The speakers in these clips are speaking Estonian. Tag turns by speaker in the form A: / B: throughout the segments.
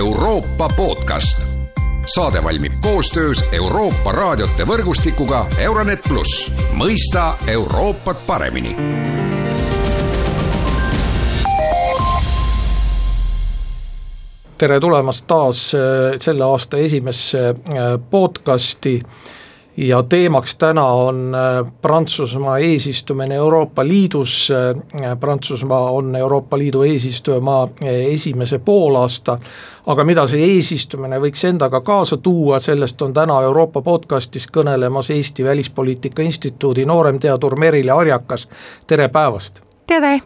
A: Euroopa podcast. saade valmib koostöös Euroopa raadiote võrgustikuga Euronet pluss, mõista Euroopat paremini.
B: Tere tulemast taas äh, selle aasta esimesse äh, podcasti ja teemaks täna on äh, Prantsusmaa eesistumine Euroopa Liidus, äh, Prantsusmaa on Euroopa Liidu eesistujamaa äh, esimese poolaasta, aga mida see eesistumine võiks endaga kaasa tuua, sellest on täna Euroopa podcastis kõnelemas Eesti Välispoliitika Instituudi nooremteadur Merile Arjakas, tere päevast!
C: tere!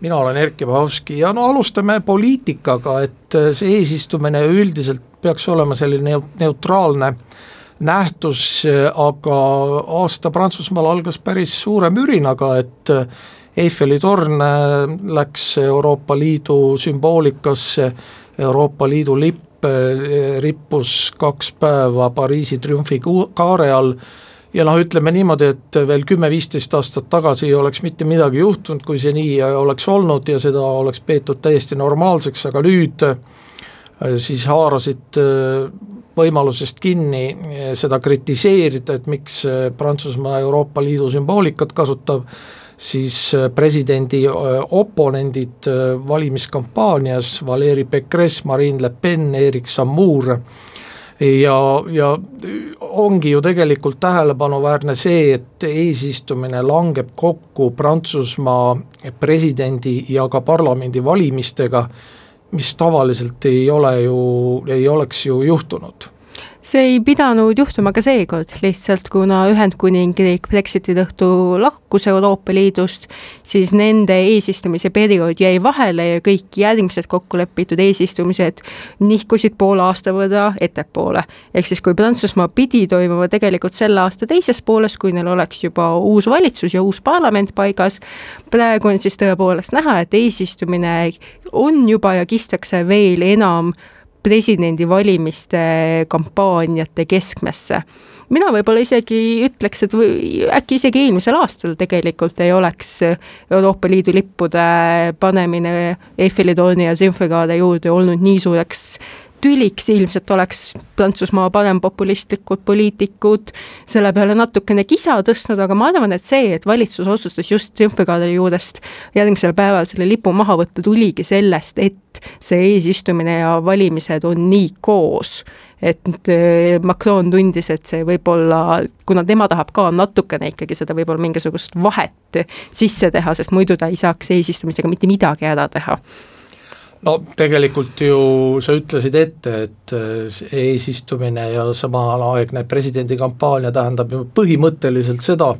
B: mina olen Erkki Vahovski ja no alustame poliitikaga, et see eesistumine üldiselt peaks olema selline neutraalne äh, nähtus, aga aasta Prantsusmaal algas päris suure mürinaga, et Eiffeli torn läks Euroopa Liidu sümboolikasse, Euroopa Liidu lipp rippus kaks päeva Pariisi triumfikaare all. Ja noh, ütleme niimoodi, et veel kümme-viisteist aastat tagasi ei oleks mitte midagi juhtunud, kui see nii oleks olnud ja seda oleks peetud täiesti normaalseks, aga nüüd siis haarasid võimalusest kinni eh, seda kritiseerida, et miks eh, Prantsusmaa Euroopa Liidu sümboolikat kasutab, siis eh, presidendi oponendid valimiskampaanias, Valeri Pécresse, Marine Le Pen, Erik Sammour, ja, ja ongi ju tegelikult tähelepanuväärne see, et eesistumine langeb kokku Prantsusmaa presidendi ja ka parlamendi valimistega mis tavaliselt ei ole ju, ei oleks ju juhtunud
C: see ei pidanud juhtuma ka seekord, lihtsalt kuna Ühendkuningriik Brexiti tõttu lahkus Euroopa Liidust, siis nende eesistumise periood jäi vahele ja kõik järgmised kokkulepitud eesistumised nihkusid poole aasta võrra ettepoole. ehk siis, kui Prantsusmaa pidi toimuma tegelikult selle aasta teises pooles, kui neil oleks juba uus valitsus ja uus parlament paigas, praegu on siis tõepoolest näha, et eesistumine on juba ja kistakse veel enam presidendivalimiste kampaaniate keskmesse. mina võib-olla isegi ütleks, et või äkki isegi eelmisel aastal tegelikult ei oleks Euroopa Liidu lippude panemine Eiffeli torni ja Sünfrigaade juurde olnud nii suureks tüliks ilmselt oleks Prantsusmaa parempopulistlikud poliitikud selle peale natukene kisa tõstnud, aga ma arvan, et see, et valitsus otsustas just triumfikaadri juurest järgmisel päeval selle lipu maha võtta, tuligi sellest, et see eesistumine ja valimised on nii koos. Et äh, Macron tundis, et see võib-olla, kuna tema tahab ka natukene ikkagi seda võib-olla mingisugust vahet sisse teha, sest muidu ta ei saaks eesistumisega mitte midagi ära teha
B: no tegelikult ju sa ütlesid ette, et äh, eesistumine ja samaaegne presidendikampaania tähendab ju põhimõtteliselt seda,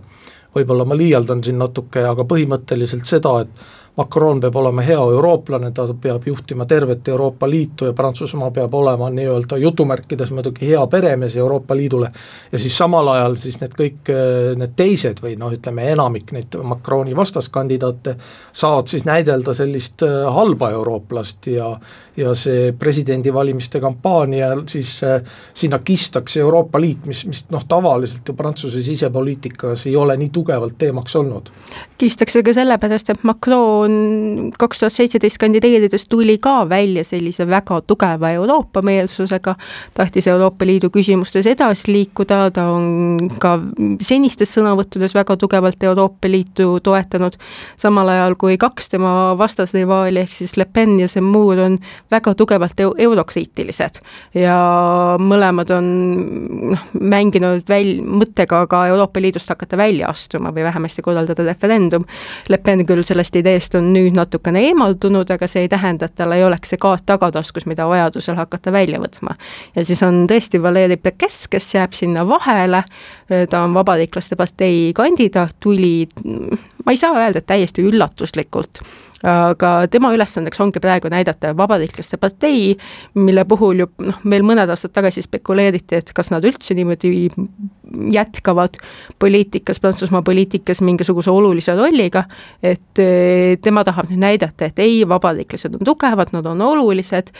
B: võib-olla ma liialdan siin natuke, aga põhimõtteliselt seda, et Macron peab olema hea eurooplane, ta peab juhtima tervet Euroopa Liitu ja Prantsusmaa peab olema nii-öelda jutumärkides muidugi hea peremees Euroopa Liidule ja siis samal ajal siis need kõik need teised või noh, ütleme enamik neid Macroni vastaskandidaate saavad siis näidelda sellist äh, halba eurooplast ja ja see presidendivalimiste kampaania siis äh, sinna kistakse Euroopa Liit, mis, mis noh, tavaliselt ju Prantsuse sisepoliitikas ei ole nii tugevalt teemaks olnud.
C: kistakse ka sellepärast, et Macron kaks tuhat seitseteist kandideerides tuli ka välja sellise väga tugeva Euroopa meelsusega, tahtis Euroopa Liidu küsimustes edasi liikuda, ta on ka senistes sõnavõttudes väga tugevalt Euroopa Liitu toetanud, samal ajal kui kaks tema vastasrivaali ehk siis Le Pen ja Zemmour on väga tugevalt eurokriitilised. Ja mõlemad on noh, mänginud väl-, mõttega ka Euroopa Liidust hakata välja astuma või vähemasti korraldada referendum. Le Pen küll sellest ideest on nüüd natukene eemaldunud, aga see ei tähenda, et tal ei oleks see kaart tagataskus, mida vajadusel hakata välja võtma. ja siis on tõesti Valeri Pekes, kes jääb sinna vahele, ta on Vabariiklaste partei kandidaat, tuli ma ei saa öelda, et täiesti üllatuslikult aga tema ülesandeks ongi praegu näidata vabariiklaste partei, mille puhul ju noh, veel mõned aastad tagasi spekuleeriti, et kas nad üldse niimoodi jätkavad poliitikas, Prantsusmaa poliitikas mingisuguse olulise rolliga, et eh, tema tahab nüüd näidata, et ei, vabariiklased on tugevad, nad on olulised,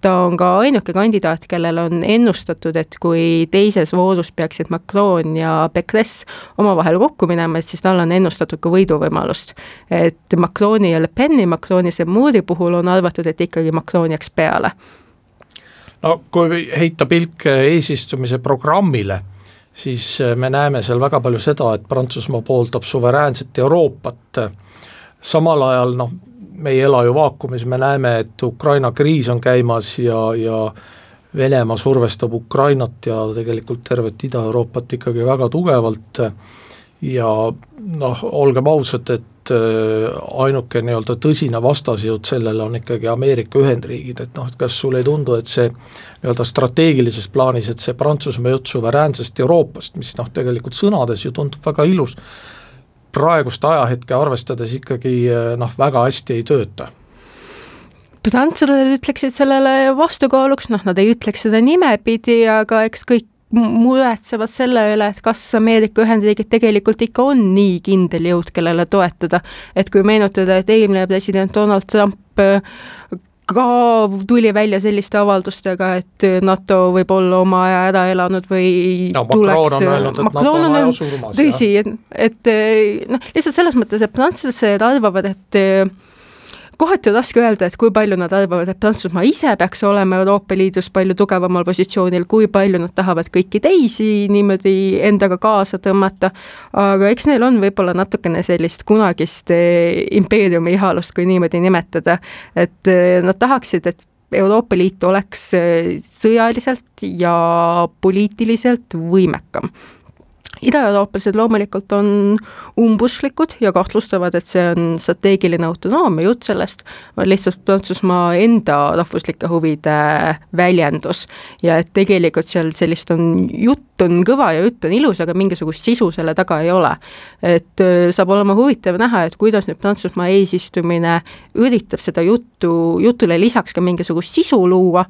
C: ta on ka ainuke kandidaat, kellel on ennustatud, et kui teises voorus peaksid Macron ja Pécresse omavahel kokku minema, et siis tal on ennustatud ka võiduvõimalust. et Macroni ja Le Pen Peni, Macroni, Zemmouri puhul on arvatud, et ikkagi Macron jääks peale.
B: No kui heita pilk eesistumise programmile, siis me näeme seal väga palju seda, et Prantsusmaa pooldab suveräänset Euroopat, samal ajal noh, me ei ela ju vaakumis, me näeme, et Ukraina kriis on käimas ja, ja Venemaa survestab Ukrainat ja tegelikult tervet Ida-Euroopat ikkagi väga tugevalt ja noh, olgem ausad, et äh, ainuke nii-öelda tõsine vastasjõud sellele on ikkagi Ameerika Ühendriigid, et noh, et kas sulle ei tundu, et see nii-öelda strateegilises plaanis, et see Prantsusmaa jutt suveräänsest Euroopast, mis noh, tegelikult sõnades ju tundub väga ilus, praegust ajahetke arvestades ikkagi äh, noh, väga hästi ei tööta?
C: Prantslased ütleksid sellele vastukaaluks, noh, nad ei ütleks seda nimepidi, aga eks kõik muretsevad selle üle, et kas Ameerika Ühendriigid tegelikult ikka on nii kindel jõud, kellele toetuda. et kui meenutada, et eelmine president Donald Trump äh, ka tuli välja selliste avaldustega, et NATO võib olla oma aja ära elanud või
B: no,
C: tuleks
B: Macron on öelnud,
C: tõsi, et, et noh, lihtsalt selles mõttes, et prantslased arvavad, et kohati on raske öelda, et kui palju nad arvavad, et Prantsusmaa ise peaks olema Euroopa Liidus palju tugevamal positsioonil, kui palju nad tahavad kõiki teisi niimoodi endaga kaasa tõmmata, aga eks neil on võib-olla natukene sellist kunagist eh, impeeriumi ihalust, kui niimoodi nimetada, et eh, nad tahaksid, et Euroopa Liit oleks eh, sõjaliselt ja poliitiliselt võimekam idaeurooplased loomulikult on umbusklikud ja kahtlustavad, et see on strateegiline autonoomia, jutt sellest on lihtsalt Prantsusmaa enda rahvuslike huvide väljendus. ja et tegelikult seal sellist on, jutt on kõva ja jutt on ilus, aga mingisugust sisu selle taga ei ole. et äh, saab olema huvitav näha, et kuidas nüüd Prantsusmaa eesistumine üritab seda juttu, jutule lisaks ka mingisugust sisu luua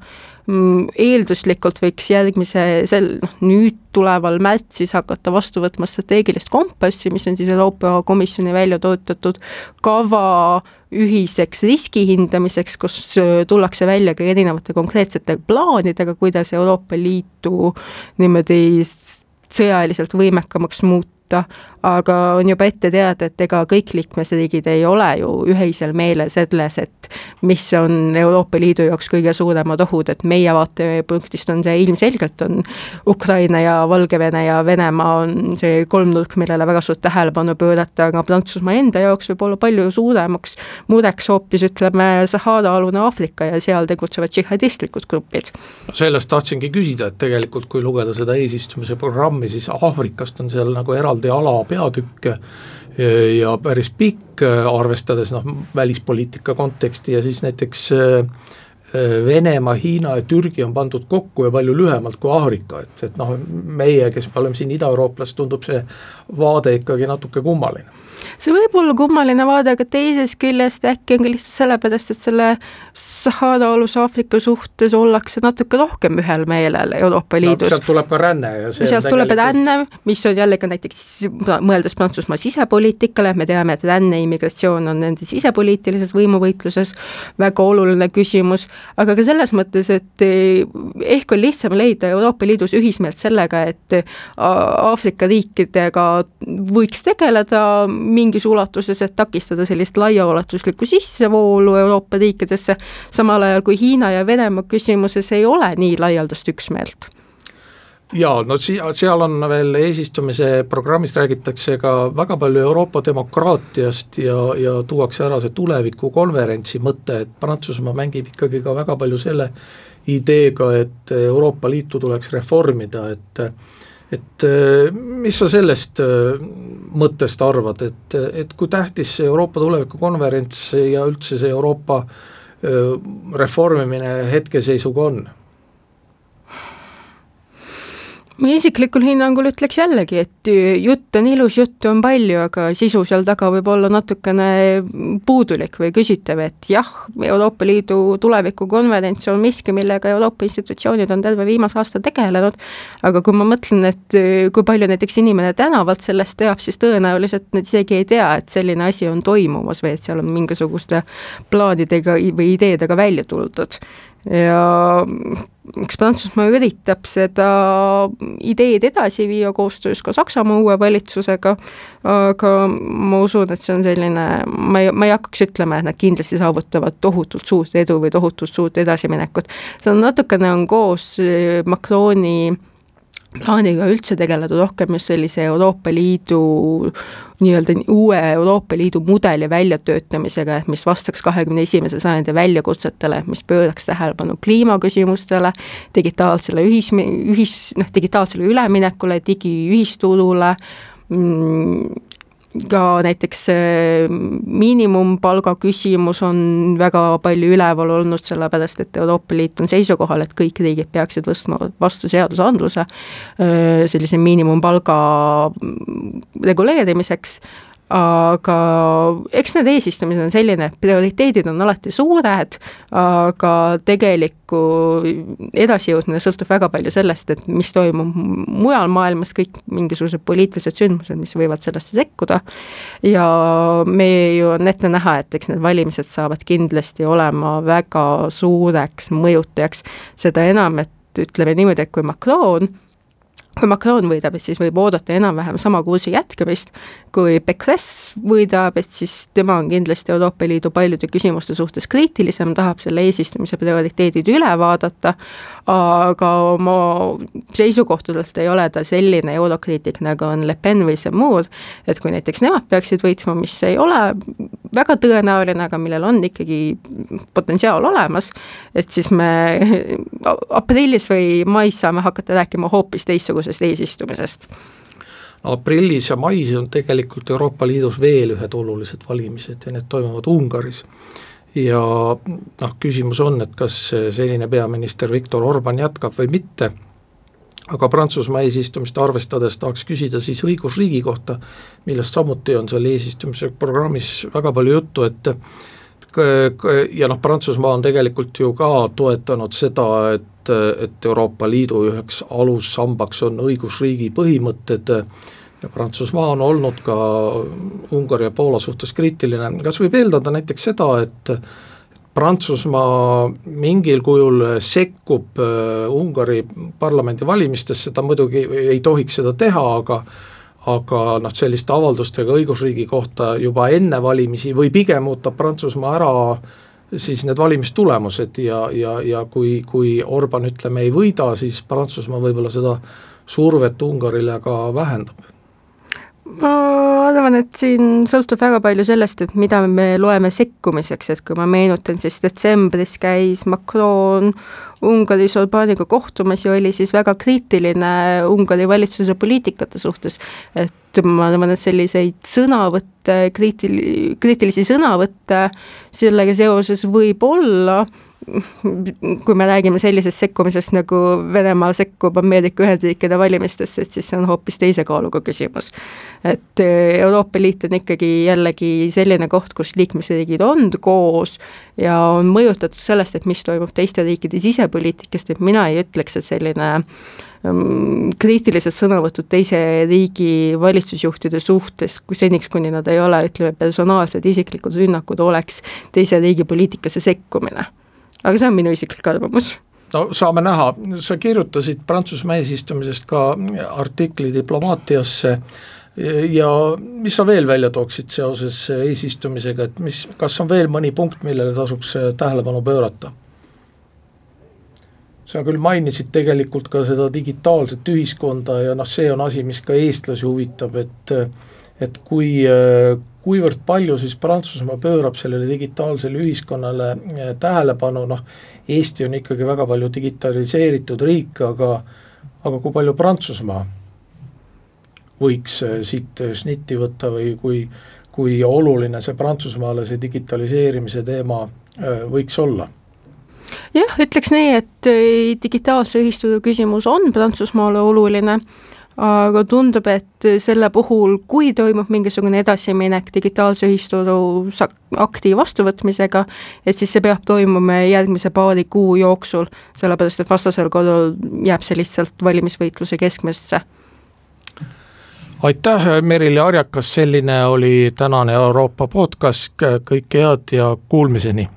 C: eelduslikult võiks järgmise, sel, noh nüüd tuleval märtsis hakata vastu võtma strateegilist kompassi, mis on siis Euroopa Komisjoni välja töötatud kava ühiseks riski hindamiseks, kus tullakse välja ka erinevate konkreetsete plaanidega, kuidas Euroopa Liitu niimoodi sõjaliselt võimekamaks muuta muuta, aga on juba ette teada, et ega kõik liikmesriigid ei ole ju ühisel meelel selles, et mis on Euroopa Liidu jaoks kõige suuremad ohud, et meie vaatepunktist on see ilmselgelt, on Ukraina ja Valgevene ja Venemaa on see kolmnurk, millele väga suurt tähelepanu pöörata, aga Prantsusmaa enda jaoks võib olla palju suuremaks mureks hoopis ütleme, Sahara-alune Aafrika ja seal tegutsevad džihadistlikud grupid.
B: sellest tahtsingi küsida, et tegelikult kui lugeda seda eesistumise programmi, siis Aafrikast on seal nagu eraldi eraldi alapeatükk ja päris pikk, arvestades noh, välispoliitika konteksti ja siis näiteks äh, Venemaa, Hiina ja Türgi on pandud kokku ja palju lühemalt kui Aafrika, et, et noh, meie, kes me oleme siin idaeurooplased, tundub see vaade ikkagi natuke kummaline
C: see võib olla kummaline vaade, aga teisest küljest äkki on ka lihtsalt sellepärast, et selle Sahara-aluse Aafrika suhtes ollakse natuke rohkem ühel meelel Euroopa Liidus no,.
B: sealt tuleb ka ränne ja
C: see sealt tuleb ränne, mis on jällegi näiteks mõeldes Prantsusmaa sisepoliitikale, me teame, et ränne, immigratsioon on nende sisepoliitilises võimuvõitluses väga oluline küsimus, aga ka selles mõttes, et eh, ehk on lihtsam leida Euroopa Liidus ühismeelt sellega, et Aafrika riikidega võiks tegeleda mingis ulatuses, et takistada sellist laiaulatuslikku sissevoolu Euroopa riikidesse, samal ajal kui Hiina ja Venemaa küsimuses ei ole nii laialdast üksmeelt.
B: Jaa, no si-, seal on veel eesistumise programmis räägitakse ka väga palju Euroopa demokraatiast ja, ja tuuakse ära see tulevikukonverentsi mõte, et Prantsusmaa mängib ikkagi ka väga palju selle ideega, et Euroopa Liitu tuleks reformida, et et äh, mis sa sellest äh, mõttest arvad, et, et kui tähtis see Euroopa tulevikukonverents ja üldse see Euroopa äh, reformimine hetkeseisuga on?
C: Ma isiklikul hinnangul ütleks jällegi, et jutt on ilus, juttu on palju, aga sisu seal taga võib olla natukene puudulik või küsitav, et jah, Euroopa Liidu tulevikukonverents on miski, millega Euroopa institutsioonid on terve viimase aasta tegelenud, aga kui ma mõtlen, et kui palju näiteks inimene tänavalt sellest teab, siis tõenäoliselt nad isegi ei tea, et selline asi on toimumas või et seal on mingisuguste plaanidega või ideedega välja tuldud ja eks Prantsusmaa üritab seda ideed edasi viia koostöös ka Saksamaa uue valitsusega, aga ma usun, et see on selline, ma ei, ma ei hakkaks ütlema, et nad kindlasti saavutavad tohutult suurt edu või tohutult suurt edasiminekut. see on natukene, on koos Macroni plaaniga üldse tegeleda rohkem just sellise Euroopa Liidu nii-öelda uue Euroopa Liidu mudeli väljatöötamisega, et mis vastaks kahekümne esimese sajandi väljakutsetele, mis pööraks tähelepanu kliimaküsimustele, digitaalsele ühis, ühis, noh, digitaalsele üleminekule, digiühisturule mm,, ka näiteks miinimumpalga küsimus on väga palju üleval olnud, sellepärast et Euroopa Liit on seisukohal, et kõik riigid peaksid võtma vastu seadusandluse sellise miinimumpalga reguleerimiseks aga eks need eesistumised on selline, prioriteedid on alati suured, aga tegelikku edasijõudmine sõltub väga palju sellest, et mis toimub mujal maailmas, kõik mingisugused poliitilised sündmused, mis võivad sellesse sekkuda, ja me ju on ette näha, et eks need valimised saavad kindlasti olema väga suureks mõjutajaks, seda enam, et ütleme niimoodi, et kui Macron kui Macron võidab, et siis võib oodata enam-vähem sama kursi jätkamist, kui Pécresse võidab, et siis tema on kindlasti Euroopa Liidu paljude küsimuste suhtes kriitilisem, tahab selle eesistumise prioriteedid üle vaadata, aga oma seisukohtadelt ei ole ta selline eurokriitik, nagu on Le Pen või Zemmour, et kui näiteks nemad peaksid võitma, mis ei ole väga tõenäoline, aga millel on ikkagi potentsiaal olemas, et siis me aprillis või mais saame hakata rääkima hoopis teistsugusest eesistumisest
B: aprillis ja mais on tegelikult Euroopa Liidus veel ühed olulised valimised ja need toimuvad Ungaris. ja noh, küsimus on, et kas senine peaminister Viktor Orban jätkab või mitte, aga Prantsusmaa eesistumist arvestades tahaks küsida siis õigusriigi kohta, millest samuti on seal eesistumise programmis väga palju juttu, et ja noh, Prantsusmaa on tegelikult ju ka toetanud seda, et, et Euroopa Liidu üheks alussambaks on õigusriigi põhimõtted. Ja Prantsusmaa on olnud ka Ungari ja Poola suhtes kriitiline, kas võib eeldada näiteks seda, et Prantsusmaa mingil kujul sekkub äh, Ungari parlamendivalimistesse, ta muidugi ei tohiks seda teha, aga aga noh, selliste avaldustega õigusriigi kohta juba enne valimisi või pigem ootab Prantsusmaa ära siis need valimistulemused ja, ja, ja kui, kui Orban ütleme ei võida, siis Prantsusmaa võib-olla seda survet Ungarile ka vähendab
C: ma arvan, et siin sõltub väga palju sellest, et mida me loeme sekkumiseks, et kui ma meenutan, siis detsembris käis Macron Ungaris Orbaniga kohtumas ja oli siis väga kriitiline Ungari valitsuse poliitikate suhtes. et ma arvan, et selliseid sõnavõtte, kriitil-, kriitilisi sõnavõtte sellega seoses võib olla kui me räägime sellisest sekkumisest, nagu Venemaa sekkub Ameerika Ühendriikide valimistesse, et siis see on hoopis teise kaaluga küsimus. et eh, Euroopa Liit on ikkagi jällegi selline koht, kus liikmesriigid on koos ja on mõjutatud sellest, et mis toimub teiste riikide sisepoliitikast, et mina ei ütleks, et selline mm, kriitilised sõnavõtud teise riigi valitsusjuhtide suhtes, kui seniks, kuni nad ei ole, ütleme, personaalsed isiklikud rünnakud, oleks teise riigi poliitikasse sekkumine aga see on minu isiklik arvamus.
B: No saame näha, sa kirjutasid Prantsusmaa eesistumisest ka artikli diplomaatiasse. Ja mis sa veel välja tooksid seoses eesistumisega, et mis, kas on veel mõni punkt, millele tasuks tähelepanu pöörata? sa küll mainisid tegelikult ka seda digitaalset ühiskonda ja noh, see on asi, mis ka eestlasi huvitab, et et kui, kuivõrd palju siis Prantsusmaa pöörab sellele digitaalsele ühiskonnale eh, tähelepanu, noh Eesti on ikkagi väga palju digitaliseeritud riik, aga aga kui palju Prantsusmaa võiks eh, siit šnitti võtta või kui, kui oluline see Prantsusmaale see digitaliseerimise teema eh, võiks olla?
C: jah, ütleks nii, et digitaalse ühisturu küsimus on Prantsusmaale oluline aga tundub, et selle puhul, kui toimub mingisugune edasiminek digitaalse ühisturu akti vastuvõtmisega, et siis see peab toimuma järgmise paari kuu jooksul, sellepärast et vastasel korral jääb see lihtsalt valimisvõitluse keskmesse.
B: Aitäh, Merili Arjakas, selline oli tänane Euroopa podcast, kõike head ja kuulmiseni!